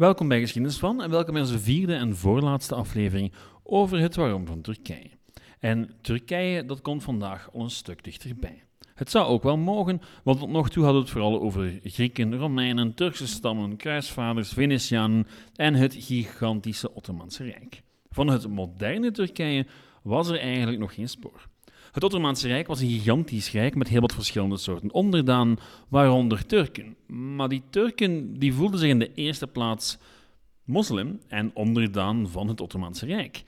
Welkom bij Geschiedenis van en welkom bij onze vierde en voorlaatste aflevering over het waarom van Turkije. En Turkije, dat komt vandaag al een stuk dichterbij. Het zou ook wel mogen, want tot nog toe hadden we het vooral over Grieken, Romeinen, Turkse stammen, kruisvaders, Venetianen en het gigantische Ottomaanse Rijk. Van het moderne Turkije was er eigenlijk nog geen spoor. Het Ottomaanse Rijk was een gigantisch rijk met heel wat verschillende soorten onderdaan, waaronder Turken. Maar die Turken die voelden zich in de eerste plaats moslim en onderdaan van het Ottomaanse Rijk.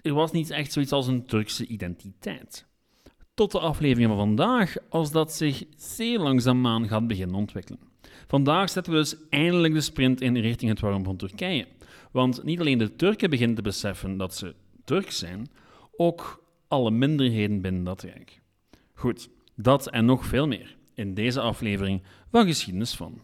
Er was niet echt zoiets als een Turkse identiteit. Tot de aflevering van vandaag, als dat zich zeer langzaamaan gaat beginnen ontwikkelen. Vandaag zetten we dus eindelijk de sprint in richting het waarom van Turkije. Want niet alleen de Turken beginnen te beseffen dat ze Turks zijn, ook alle minderheden binnen dat rijk. Goed, dat en nog veel meer in deze aflevering van Geschiedenis van.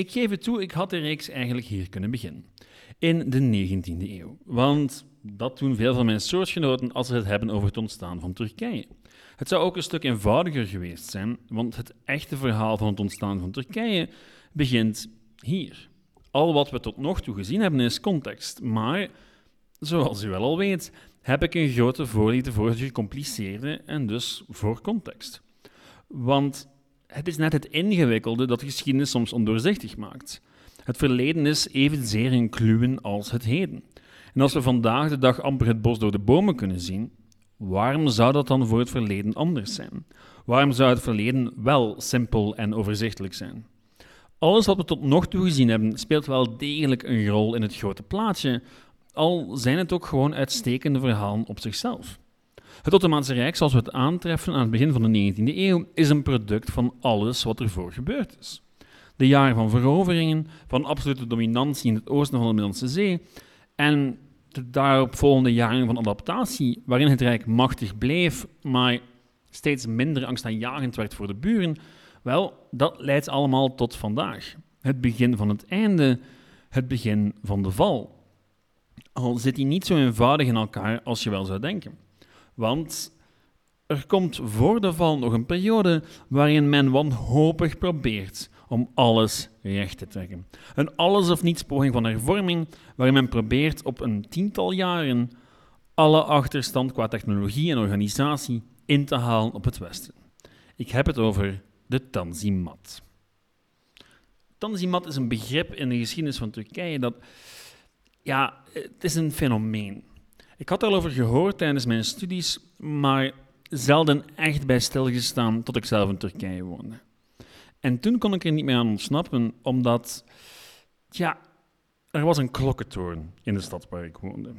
Ik geef het toe, ik had de reeks eigenlijk hier kunnen beginnen. In de 19e eeuw. Want dat doen veel van mijn soortgenoten als ze het hebben over het ontstaan van Turkije. Het zou ook een stuk eenvoudiger geweest zijn, want het echte verhaal van het ontstaan van Turkije begint hier. Al wat we tot nog toe gezien hebben is context, maar zoals u wel al weet, heb ik een grote voorliefde voor het gecompliceerde en dus voor context. Want het is net het ingewikkelde dat de geschiedenis soms ondoorzichtig maakt. Het verleden is evenzeer een kluwen als het heden. En als we vandaag de dag amper het bos door de bomen kunnen zien, waarom zou dat dan voor het verleden anders zijn? Waarom zou het verleden wel simpel en overzichtelijk zijn? Alles wat we tot nog toe gezien hebben, speelt wel degelijk een rol in het grote plaatje, al zijn het ook gewoon uitstekende verhalen op zichzelf. Het Ottomaanse Rijk, zoals we het aantreffen aan het begin van de 19e eeuw, is een product van alles wat ervoor gebeurd is. De jaren van veroveringen, van absolute dominantie in het oosten van de Middellandse Zee en de daaropvolgende jaren van adaptatie, waarin het Rijk machtig bleef, maar steeds minder angstaanjagend werd voor de buren, wel, dat leidt allemaal tot vandaag. Het begin van het einde, het begin van de val. Al zit die niet zo eenvoudig in elkaar als je wel zou denken. Want er komt voor de val nog een periode waarin men wanhopig probeert om alles recht te trekken. Een alles of niets poging van hervorming waarin men probeert op een tiental jaren alle achterstand qua technologie en organisatie in te halen op het Westen. Ik heb het over de Tanzimat. Tanzimat is een begrip in de geschiedenis van Turkije dat, ja, het is een fenomeen. Ik had er al over gehoord tijdens mijn studies, maar zelden echt bij stilgestaan tot ik zelf in Turkije woonde. En toen kon ik er niet meer aan ontsnappen, omdat, ja, er was een klokkentoren in de stad waar ik woonde.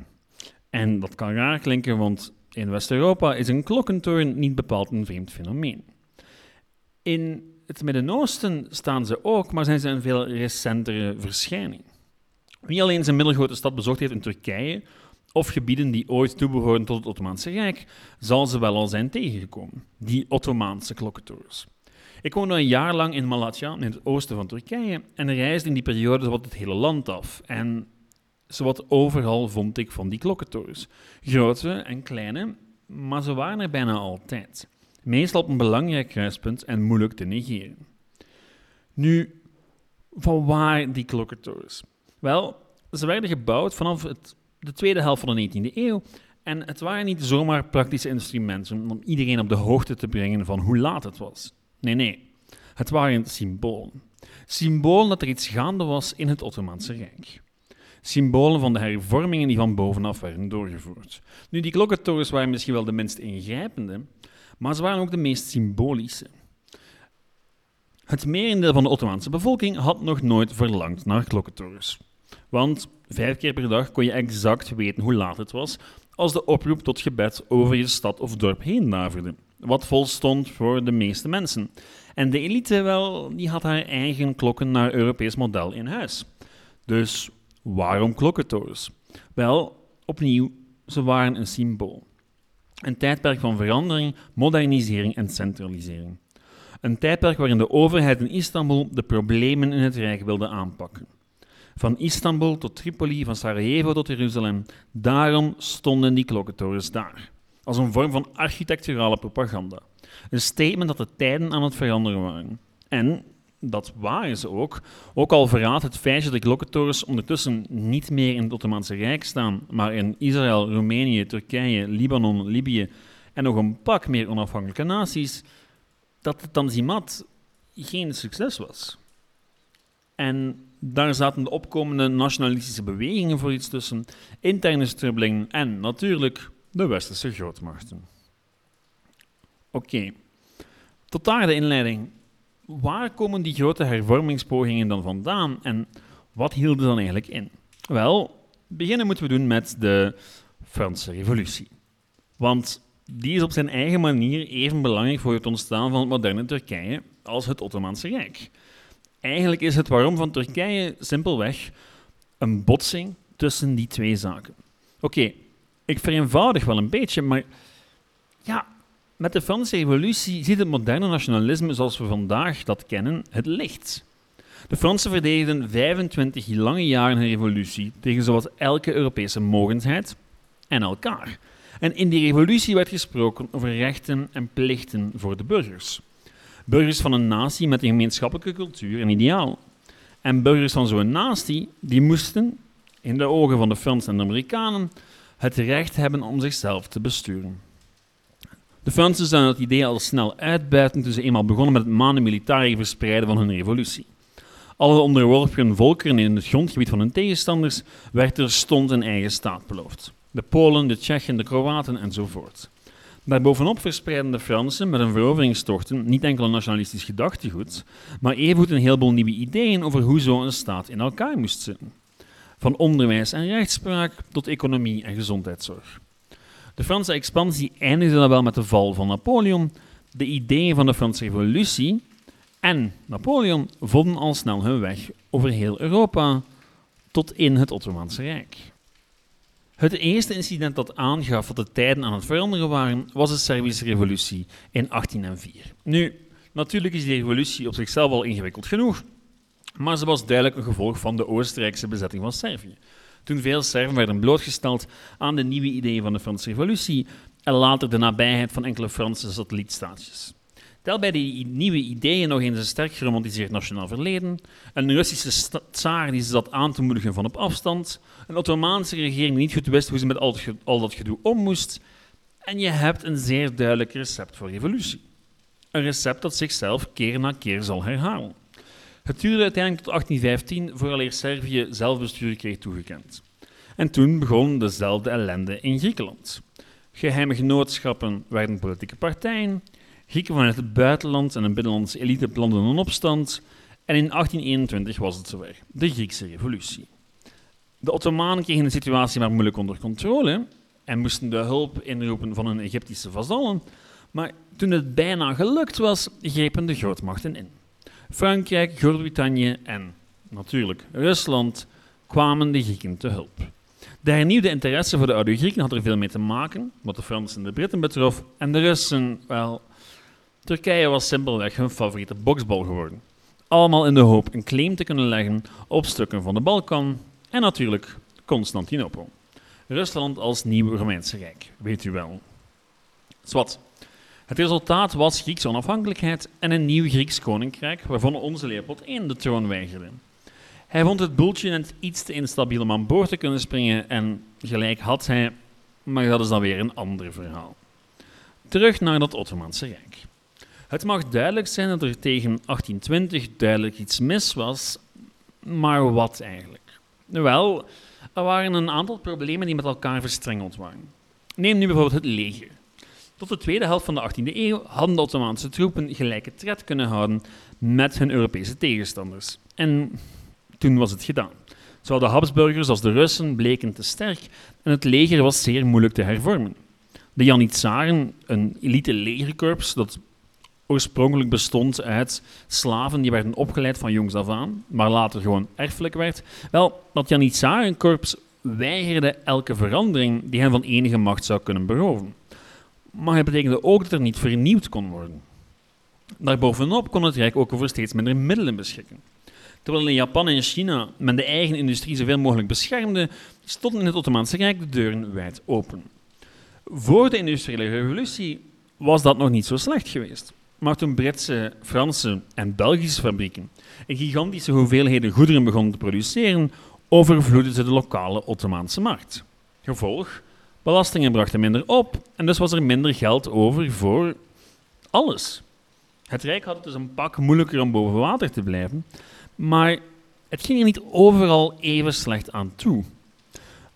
En dat kan raar klinken, want in West-Europa is een klokkentoren niet bepaald een vreemd fenomeen. In het Midden-Oosten staan ze ook, maar zijn ze een veel recentere verschijning. Wie alleen zijn middelgrote stad bezocht heeft in Turkije, of gebieden die ooit toebehoorden tot het Ottomaanse Rijk, zal ze wel al zijn tegengekomen, die Ottomaanse klokkentorens. Ik woonde een jaar lang in Malatya, in het oosten van Turkije, en reisde in die periode zowat het hele land af. En zowat overal vond ik van die klokkentorens. Grote en kleine, maar ze waren er bijna altijd. Meestal op een belangrijk kruispunt en moeilijk te negeren. Nu, van waar die klokkentorens? Wel, ze werden gebouwd vanaf het de tweede helft van de 19e eeuw. En het waren niet zomaar praktische instrumenten om iedereen op de hoogte te brengen van hoe laat het was. Nee, nee. Het waren symbolen. Symbolen dat er iets gaande was in het Ottomaanse Rijk. Symbolen van de hervormingen die van bovenaf werden doorgevoerd. Nu, die klokkentorens waren misschien wel de minst ingrijpende, maar ze waren ook de meest symbolische. Het merendeel van de Ottomaanse bevolking had nog nooit verlangd naar klokkentorens. Want vijf keer per dag kon je exact weten hoe laat het was als de oproep tot gebed over je stad of dorp heen daverde, wat volstond voor de meeste mensen. En de elite, wel, die had haar eigen klokken naar Europees model in huis. Dus waarom klokkentorens? Wel, opnieuw, ze waren een symbool. Een tijdperk van verandering, modernisering en centralisering. Een tijdperk waarin de overheid in Istanbul de problemen in het Rijk wilde aanpakken. Van Istanbul tot Tripoli, van Sarajevo tot Jeruzalem. Daarom stonden die klokkentorens daar. Als een vorm van architecturale propaganda. Een statement dat de tijden aan het veranderen waren. En dat waren ze ook. Ook al verraadt het feitje dat de klokkentorens ondertussen niet meer in het Ottomaanse Rijk staan, maar in Israël, Roemenië, Turkije, Libanon, Libië en nog een pak meer onafhankelijke naties, dat het Tanzimat geen succes was. En daar zaten de opkomende nationalistische bewegingen voor iets tussen, interne strubbeling en natuurlijk de westerse grootmachten. Oké, tot daar de inleiding. Waar komen die grote hervormingspogingen dan vandaan en wat hielden dan eigenlijk in? Wel, beginnen moeten we doen met de Franse Revolutie. Want die is op zijn eigen manier even belangrijk voor het ontstaan van het moderne Turkije als het Ottomaanse Rijk. Eigenlijk is het waarom van Turkije simpelweg een botsing tussen die twee zaken. Oké, ik vereenvoudig wel een beetje, maar ja, met de Franse Revolutie ziet het moderne nationalisme zoals we vandaag dat kennen het licht. De Fransen verdedigden 25 lange jaren een revolutie tegen zowat elke Europese mogendheid en elkaar. En in die revolutie werd gesproken over rechten en plichten voor de burgers. Burgers van een natie met een gemeenschappelijke cultuur en ideaal. En burgers van zo'n natie, die moesten, in de ogen van de Fransen en de Amerikanen, het recht hebben om zichzelf te besturen. De Fransen zouden het idee al snel uitbuiten toen ze eenmaal begonnen met het manen militaire verspreiden van hun revolutie. Alle onderworpen volkeren in het grondgebied van hun tegenstanders werd er stond een eigen staat beloofd. De Polen, de Tsjechen, de Kroaten enzovoort. Daarbovenop verspreiden de Fransen met hun veroveringstochten niet enkel een nationalistisch gedachtegoed, maar evengoed een heleboel nieuwe ideeën over hoe zo'n staat in elkaar moest zitten. Van onderwijs en rechtspraak tot economie en gezondheidszorg. De Franse expansie eindigde dan wel met de val van Napoleon. De ideeën van de Franse Revolutie en Napoleon vonden al snel hun weg over heel Europa tot in het Ottomaanse Rijk. Het eerste incident dat aangaf dat de tijden aan het veranderen waren, was de Servische Revolutie in 1804. Nu, natuurlijk is die revolutie op zichzelf al ingewikkeld genoeg, maar ze was duidelijk een gevolg van de Oostenrijkse bezetting van Servië. Toen veel Serven werden blootgesteld aan de nieuwe ideeën van de Franse Revolutie en later de nabijheid van enkele Franse satellietstaatjes. Tel bij die nieuwe ideeën nog eens een sterk geromantiseerd nationaal verleden, een Russische tsaar die ze zat aan te moedigen van op afstand, een Ottomaanse regering die niet goed wist hoe ze met al, al dat gedoe om moest, en je hebt een zeer duidelijk recept voor revolutie. Een recept dat zichzelf keer na keer zal herhalen. Het duurde uiteindelijk tot 1815 vooraleer Servië zelfbestuur kreeg toegekend. En toen begon dezelfde ellende in Griekenland. Geheime genootschappen werden politieke partijen, Grieken vanuit het buitenland en een binnenlandse elite planten een opstand en in 1821 was het zover, de Griekse revolutie. De Ottomanen kregen de situatie maar moeilijk onder controle en moesten de hulp inroepen van hun Egyptische vazallen, maar toen het bijna gelukt was, grepen de grootmachten in. Frankrijk, Groot-Brittannië en natuurlijk Rusland kwamen de Grieken te hulp. De hernieuwde interesse voor de oude Grieken had er veel mee te maken, wat de Fransen en de Britten betrof, en de Russen, wel, Turkije was simpelweg hun favoriete boksbal geworden. Allemaal in de hoop een claim te kunnen leggen op stukken van de Balkan en natuurlijk Constantinopel. Rusland als nieuw Romeinse Rijk, weet u wel. Zwat. Het resultaat was Griekse onafhankelijkheid en een nieuw Grieks koninkrijk, waarvan onze Leopold I de troon weigerde. Hij vond het boeltje net iets te instabiel om aan boord te kunnen springen en gelijk had hij, maar dat is dan weer een ander verhaal. Terug naar dat Ottomaanse Rijk. Het mag duidelijk zijn dat er tegen 1820 duidelijk iets mis was, maar wat eigenlijk? Wel, er waren een aantal problemen die met elkaar verstrengeld waren. Neem nu bijvoorbeeld het leger. Tot de tweede helft van de 18e eeuw hadden de Ottomaanse troepen gelijke tred kunnen houden met hun Europese tegenstanders. En toen was het gedaan. Zowel de Habsburgers als de Russen bleken te sterk en het leger was zeer moeilijk te hervormen. De Janitsaren, een elite legerkorps dat oorspronkelijk bestond uit slaven die werden opgeleid van jongs af aan, maar later gewoon erfelijk werd. Wel, dat Janitsarenkorps weigerde elke verandering die hen van enige macht zou kunnen beroven. maar het betekende ook dat er niet vernieuwd kon worden. Daarbovenop kon het Rijk ook over steeds minder middelen beschikken. Terwijl in Japan en China men de eigen industrie zoveel mogelijk beschermde, stonden in het Ottomaanse Rijk de deuren wijd open. Voor de industriële revolutie was dat nog niet zo slecht geweest. Maar toen Britse, Franse en Belgische fabrieken een gigantische hoeveelheden goederen begonnen te produceren, overvloedden ze de lokale Ottomaanse markt. Gevolg, belastingen brachten minder op en dus was er minder geld over voor alles. Het Rijk had het dus een pak moeilijker om boven water te blijven, maar het ging er niet overal even slecht aan toe.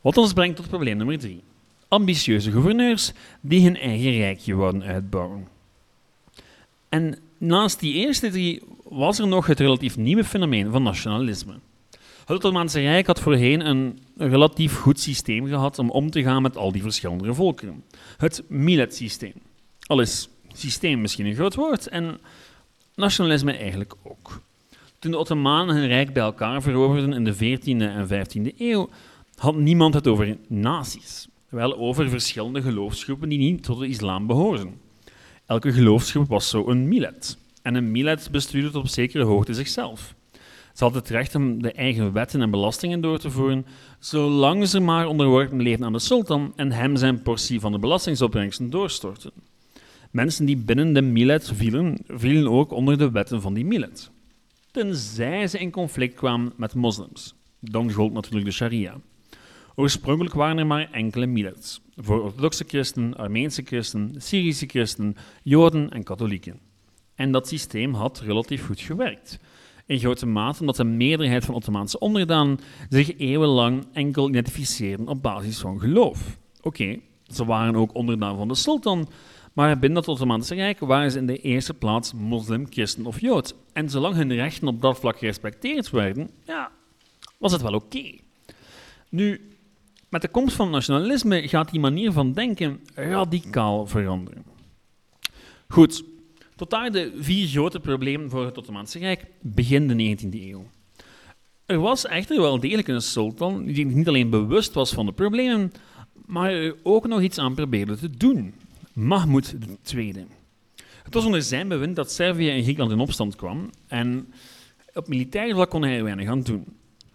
Wat ons brengt tot probleem nummer drie. Ambitieuze gouverneurs die hun eigen rijkje wouden uitbouwen. En naast die eerste drie was er nog het relatief nieuwe fenomeen van nationalisme. Het Ottomaanse Rijk had voorheen een relatief goed systeem gehad om om te gaan met al die verschillende volkeren. Het millet-systeem. Al is systeem misschien een groot woord en nationalisme eigenlijk ook. Toen de Ottomanen hun rijk bij elkaar veroverden in de 14e en 15e eeuw, had niemand het over naties, wel over verschillende geloofsgroepen die niet tot de islam behoorden. Elke geloofsgroep was zo een millet. En een millet bestuurde tot op zekere hoogte zichzelf. Ze had het recht om de eigen wetten en belastingen door te voeren, zolang ze maar onderworpen bleven aan de sultan en hem zijn portie van de belastingsopbrengsten doorstorten. Mensen die binnen de millet vielen, vielen ook onder de wetten van die millet. Tenzij ze in conflict kwamen met moslims. Dan gold natuurlijk de sharia. Oorspronkelijk waren er maar enkele millets, voor orthodoxe christen, Armeense christen, Syrische christen, Joden en katholieken. En dat systeem had relatief goed gewerkt. In grote mate omdat de meerderheid van Ottomaanse onderdanen zich eeuwenlang enkel identificeerden op basis van geloof. Oké, ze waren ook onderdaan van de sultan, maar binnen het Ottomaanse Rijk waren ze in de eerste plaats moslim, christen of jood. En zolang hun rechten op dat vlak gerespecteerd werden, ja, was het wel oké. Nu, met de komst van nationalisme gaat die manier van denken radicaal veranderen. Goed, tot daar de vier grote problemen voor het Ottomaanse Rijk begin de 19e eeuw. Er was echter wel degelijk een sultan die niet alleen bewust was van de problemen, maar er ook nog iets aan probeerde te doen. Mahmoud II. Het was onder zijn bewind dat Servië en Griekenland in opstand kwam en op militair vlak kon hij er weinig aan doen.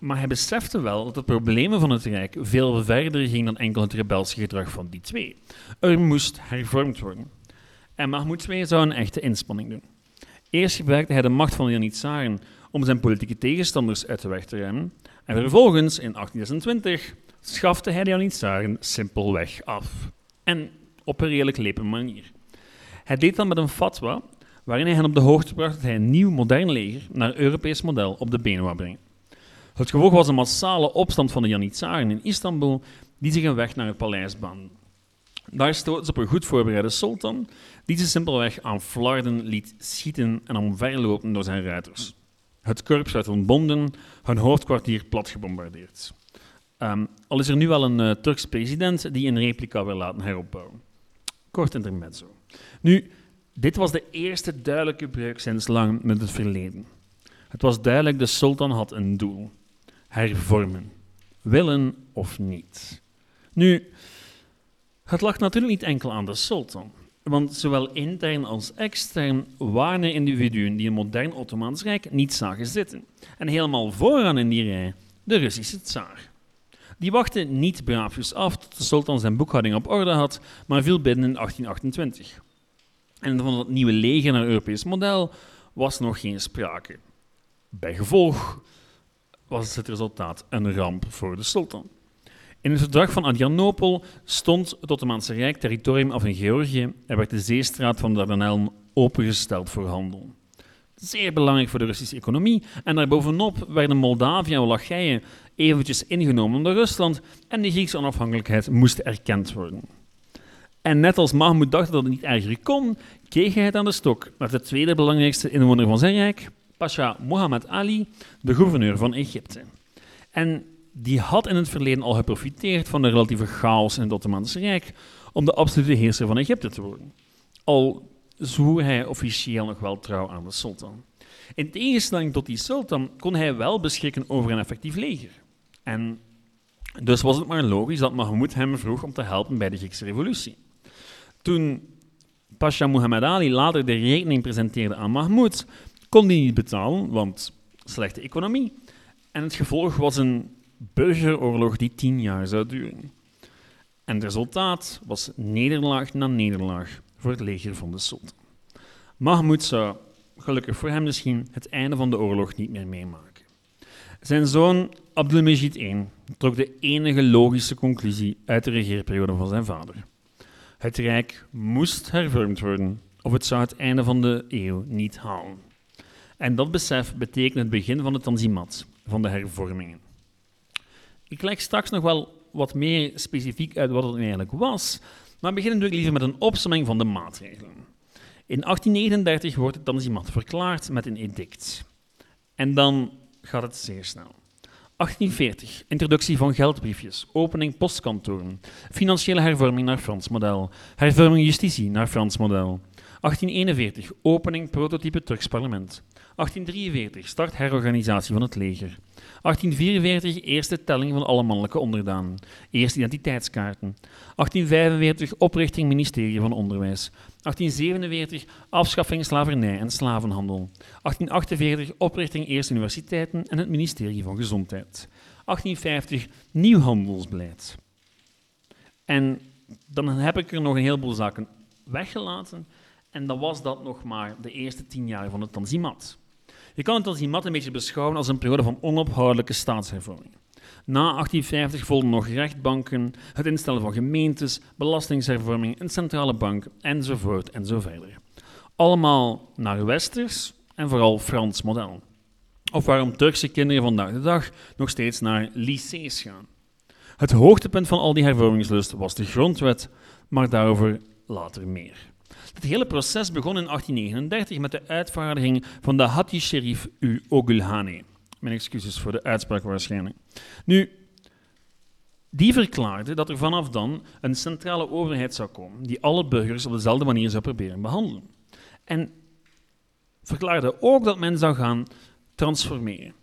Maar hij besefte wel dat de problemen van het Rijk veel verder gingen dan enkel het rebelse gedrag van die twee. Er moest hervormd worden. En Mahmoud II zou een echte inspanning doen. Eerst gebruikte hij de macht van de Janitsaren om zijn politieke tegenstanders uit de weg te ruimen. En vervolgens, in 1826, schafte hij de Janitsaren simpelweg af. En op een redelijk lepe manier. Hij deed dat met een fatwa waarin hij hen op de hoogte bracht dat hij een nieuw modern leger naar Europees model op de benen wou brengen. Het gevolg was een massale opstand van de Janitsaren in Istanbul die zich een weg naar het paleis baanden. Daar stoten ze op een goed voorbereide sultan, die ze simpelweg aan flarden liet schieten en omverlopen door zijn ruiters. Het korps werd ontbonden, hun hoofdkwartier plat gebombardeerd. Um, al is er nu wel een uh, Turks president die een replica wil laten heropbouwen. Kort intermezzo. Nu, dit was de eerste duidelijke breuk sinds lang met het verleden. Het was duidelijk, de sultan had een doel. Hervormen. Willen of niet. Nu, het lag natuurlijk niet enkel aan de sultan. Want zowel intern als extern waren individuen die een modern Ottomaans Rijk niet zagen zitten. En helemaal vooraan in die rij de Russische tsaar. Die wachtte niet braafjes af tot de sultan zijn boekhouding op orde had, maar viel binnen in 1828. En van het nieuwe leger naar Europees model was nog geen sprake. Bij gevolg was het resultaat een ramp voor de sultan. In het verdrag van Adrianopel stond het Ottomaanse Rijk territorium af in Georgië en werd de zeestraat van de Dardanellen opengesteld voor handel. Zeer belangrijk voor de Russische economie. En daarbovenop werden Moldavië en Wallachije eventjes ingenomen door Rusland en de Griekse onafhankelijkheid moest erkend worden. En net als Mahmoud dacht dat het niet erger kon, kreeg hij het aan de stok met de tweede belangrijkste inwoner van zijn rijk, Pasha Mohammed Ali, de gouverneur van Egypte. En die had in het verleden al geprofiteerd van de relatieve chaos in het Ottomaanse Rijk om de absolute heerser van Egypte te worden. Al zwoer hij officieel nog wel trouw aan de sultan. In tegenstelling tot die sultan kon hij wel beschikken over een effectief leger. En dus was het maar logisch dat Mahmoud hem vroeg om te helpen bij de Griekse revolutie. Toen Pasha Muhammad Ali later de rekening presenteerde aan Mahmoud, kon die niet betalen, want slechte economie. En het gevolg was een burgeroorlog die tien jaar zou duren. En het resultaat was nederlaag na nederlaag voor het leger van de sultan. Mahmoud zou, gelukkig voor hem misschien, het einde van de oorlog niet meer meemaken. Zijn zoon Abdelmejid I trok de enige logische conclusie uit de regeerperiode van zijn vader. Het Rijk moest hervormd worden of het zou het einde van de eeuw niet halen. En dat besef betekent het begin van het tanzimat, van de hervormingen. Ik leg straks nog wel wat meer specifiek uit wat het eigenlijk was, maar beginnen doe ik liever met een opsomming van de maatregelen. In 1839 wordt het tanzimat verklaard met een edict. En dan gaat het zeer snel. 1840, introductie van geldbriefjes, opening postkantoren, financiële hervorming naar Frans model, hervorming justitie naar Frans model. 1841, opening prototype Turks parlement. 1843, start herorganisatie van het leger. 1844, eerste telling van alle mannelijke onderdanen. Eerste identiteitskaarten. 1845, oprichting ministerie van Onderwijs. 1847, afschaffing slavernij en slavenhandel. 1848, oprichting eerste universiteiten en het ministerie van Gezondheid. 1850, nieuw handelsbeleid. En dan heb ik er nog een heleboel zaken weggelaten. En dan was dat nog maar de eerste tien jaar van het Tanzimat. Je kan het Tanzimat een beetje beschouwen als een periode van onophoudelijke staatshervorming. Na 1850 volgden nog rechtbanken, het instellen van gemeentes, belastingshervorming, een centrale bank, enzovoort en zo verder. Allemaal naar westers en vooral Frans model. Of waarom Turkse kinderen vandaag de dag nog steeds naar lycées gaan. Het hoogtepunt van al die hervormingslust was de grondwet, maar daarover later meer. Het hele proces begon in 1839 met de uitvaardiging van de Hatti Sherif U Ogulhane. Mijn excuses voor de uitspraak waarschijnlijk. Nu, die verklaarde dat er vanaf dan een centrale overheid zou komen die alle burgers op dezelfde manier zou proberen behandelen. En verklaarde ook dat men zou gaan transformeren.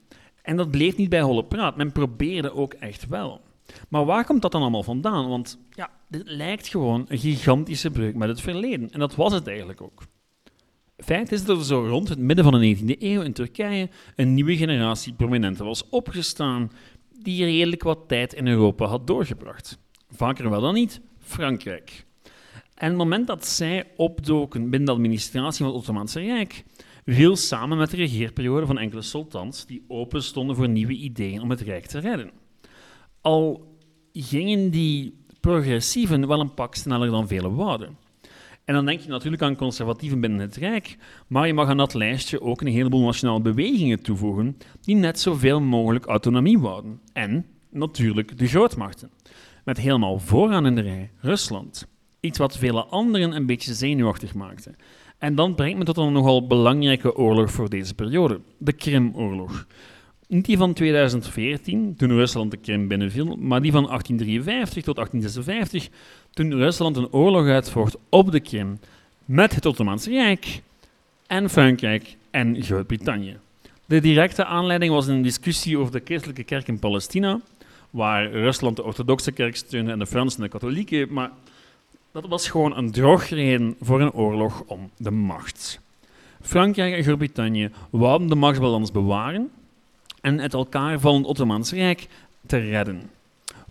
En dat bleef niet bij holle praat, men probeerde ook echt wel. Maar waar komt dat dan allemaal vandaan? Want ja, dit lijkt gewoon een gigantische breuk met het verleden. En dat was het eigenlijk ook. Feit is dat er zo rond het midden van de 19e eeuw in Turkije een nieuwe generatie prominenten was opgestaan die redelijk wat tijd in Europa had doorgebracht. Vaker wel dan niet, Frankrijk. En het moment dat zij opdoken binnen de administratie van het Ottomaanse Rijk, viel samen met de regeerperiode van enkele sultans die open stonden voor nieuwe ideeën om het Rijk te redden. Al gingen die progressieven wel een pak sneller dan vele wouden. En dan denk je natuurlijk aan conservatieven binnen het Rijk, maar je mag aan dat lijstje ook een heleboel nationale bewegingen toevoegen die net zoveel mogelijk autonomie wouden. En natuurlijk de grootmachten. Met helemaal vooraan in de rij Rusland. Iets wat vele anderen een beetje zenuwachtig maakte. En dan brengt me tot een nogal belangrijke oorlog voor deze periode, de Krimoorlog. Niet die van 2014, toen Rusland de Krim binnenviel, maar die van 1853 tot 1856, toen Rusland een oorlog uitvocht op de Krim met het Ottomaanse Rijk en Frankrijk en Groot-Brittannië. De directe aanleiding was een discussie over de christelijke kerk in Palestina, waar Rusland de orthodoxe kerk steunde en de Fransen de katholieke, maar dat was gewoon een drogreden voor een oorlog om de macht. Frankrijk en Groot-Brittannië wouden de machtsbalans bewaren en het elkaar vallend Ottomaans Rijk te redden.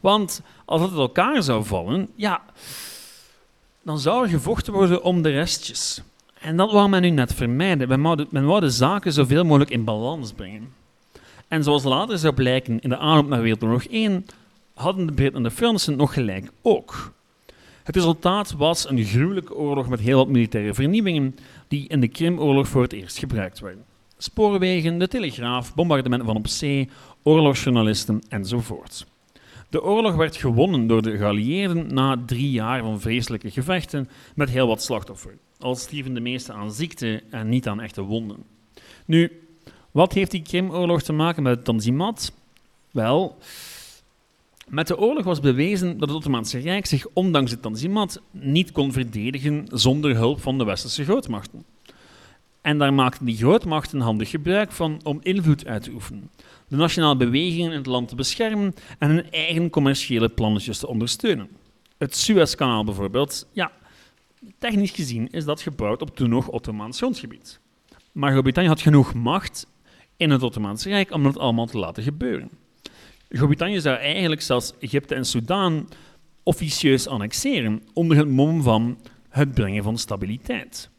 Want als het elkaar zou vallen, ja, dan zou er gevochten worden om de restjes. En dat wou men nu net vermijden. Men wou, de, men zaken zoveel mogelijk in balans brengen. En zoals later zou blijken in de aanloop naar Wereldoorlog 1, hadden de Britten en de Fransen nog gelijk ook. Het resultaat was een gruwelijke oorlog met heel wat militaire vernieuwingen, die in de Krimoorlog voor het eerst gebruikt werden spoorwegen, de telegraaf, bombardementen van op zee, oorlogsjournalisten enzovoort. De oorlog werd gewonnen door de geallieerden na drie jaar van vreselijke gevechten met heel wat slachtoffers. Al stierven de meesten aan ziekte en niet aan echte wonden. Nu, wat heeft die Krimoorlog te maken met het Tanzimat? Wel, met de oorlog was bewezen dat het Ottomaanse Rijk zich ondanks het Tanzimat niet kon verdedigen zonder hulp van de westerse grootmachten. En daar maakten die grootmachten handig gebruik van om invloed uit te oefenen, de nationale bewegingen in het land te beschermen en hun eigen commerciële plannetjes te ondersteunen. Het Suezkanaal bijvoorbeeld, ja, Technisch gezien is dat gebouwd op toen nog Ottomaans grondgebied. Maar Groot-Brittannië had genoeg macht in het Ottomaanse Rijk om dat allemaal te laten gebeuren. Groot-Brittannië zou eigenlijk zelfs Egypte en Soudaan officieus annexeren onder het mom van het brengen van stabiliteit.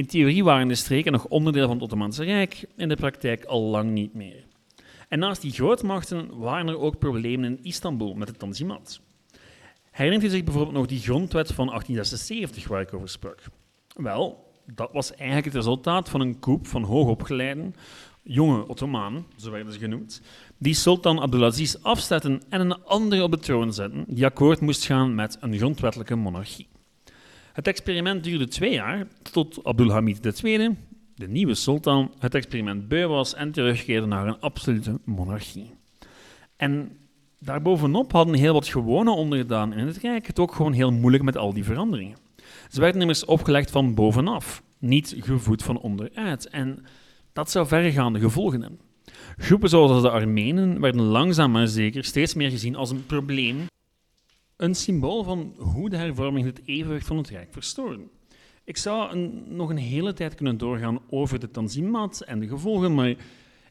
In theorie waren de streken nog onderdeel van het Ottomaanse Rijk, in de praktijk al lang niet meer. En naast die grootmachten waren er ook problemen in Istanbul met het Tanzimat. Herinnert u zich bijvoorbeeld nog die grondwet van 1876 waar ik over sprak? Wel, dat was eigenlijk het resultaat van een coup van hoogopgeleiden, jonge Ottomanen, zo werden ze genoemd, die sultan Abdulaziz afzetten en een andere op de troon zetten, die akkoord moest gaan met een grondwettelijke monarchie. Het experiment duurde twee jaar, tot Abdulhamid II, de nieuwe sultan, het experiment beu was en terugkeerde naar een absolute monarchie. En daarbovenop hadden heel wat gewone onderdanen in het Rijk het ook gewoon heel moeilijk met al die veranderingen. Ze werden immers opgelegd van bovenaf, niet gevoed van onderuit. En dat zou verregaande gevolgen hebben. Groepen zoals de Armenen werden langzaam maar zeker steeds meer gezien als een probleem, een symbool van hoe de hervorming het evenwicht van het Rijk verstoorde. Ik zou nog een hele tijd kunnen doorgaan over de Tanzimat en de gevolgen, maar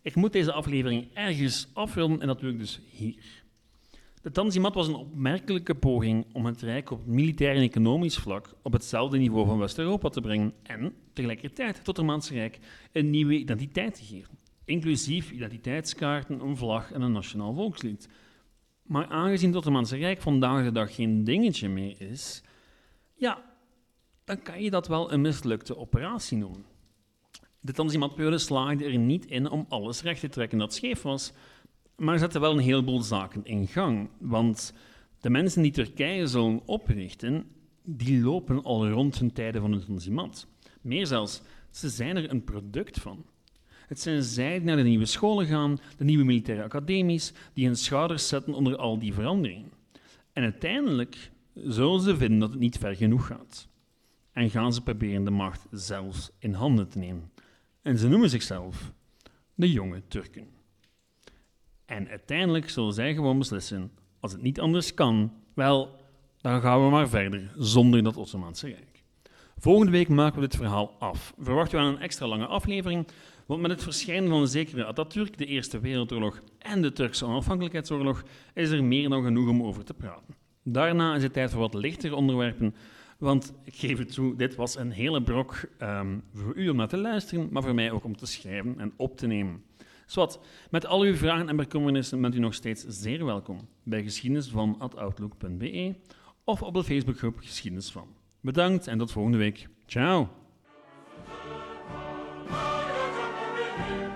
ik moet deze aflevering ergens afronden en dat doe ik dus hier. De Tanzimat was een opmerkelijke poging om het Rijk op militair en economisch vlak op hetzelfde niveau van West-Europa te brengen en tegelijkertijd het Ottomaanse Rijk een nieuwe identiteit te geven, inclusief identiteitskaarten, een vlag en een nationaal volkslied. Maar aangezien het Ottomaanse Rijk vandaag de dag geen dingetje meer is, ja, dan kan je dat wel een mislukte operatie noemen. De Tanzimat-periode slaagde er niet in om alles recht te trekken dat scheef was, maar zette wel een heleboel zaken in gang. Want de mensen die Turkije zullen oprichten, die lopen al rond hun tijden van het Tanzimat. Meer zelfs, ze zijn er een product van. Het zijn zij die naar de nieuwe scholen gaan, de nieuwe militaire academies, die hun schouders zetten onder al die veranderingen. En uiteindelijk zullen ze vinden dat het niet ver genoeg gaat. En gaan ze proberen de macht zelfs in handen te nemen. En ze noemen zichzelf de jonge Turken. En uiteindelijk zullen zij gewoon beslissen, als het niet anders kan, wel, dan gaan we maar verder zonder dat Ottomaanse Rijk. Volgende week maken we dit verhaal af. Verwachten we aan een extra lange aflevering, want met het verschijnen van een zekere Atatürk, de Eerste Wereldoorlog en de Turkse onafhankelijkheidsoorlog is er meer dan genoeg om over te praten. Daarna is het tijd voor wat lichtere onderwerpen, want ik geef het toe, dit was een hele brok um, voor u om naar te luisteren, maar voor mij ook om te schrijven en op te nemen. Zwat, met al uw vragen en bekommernissen bent u nog steeds zeer welkom bij geschiedenisvan.outlook.be of op de Facebookgroep Geschiedenis van. Bedankt en tot volgende week. Ciao! Thank you.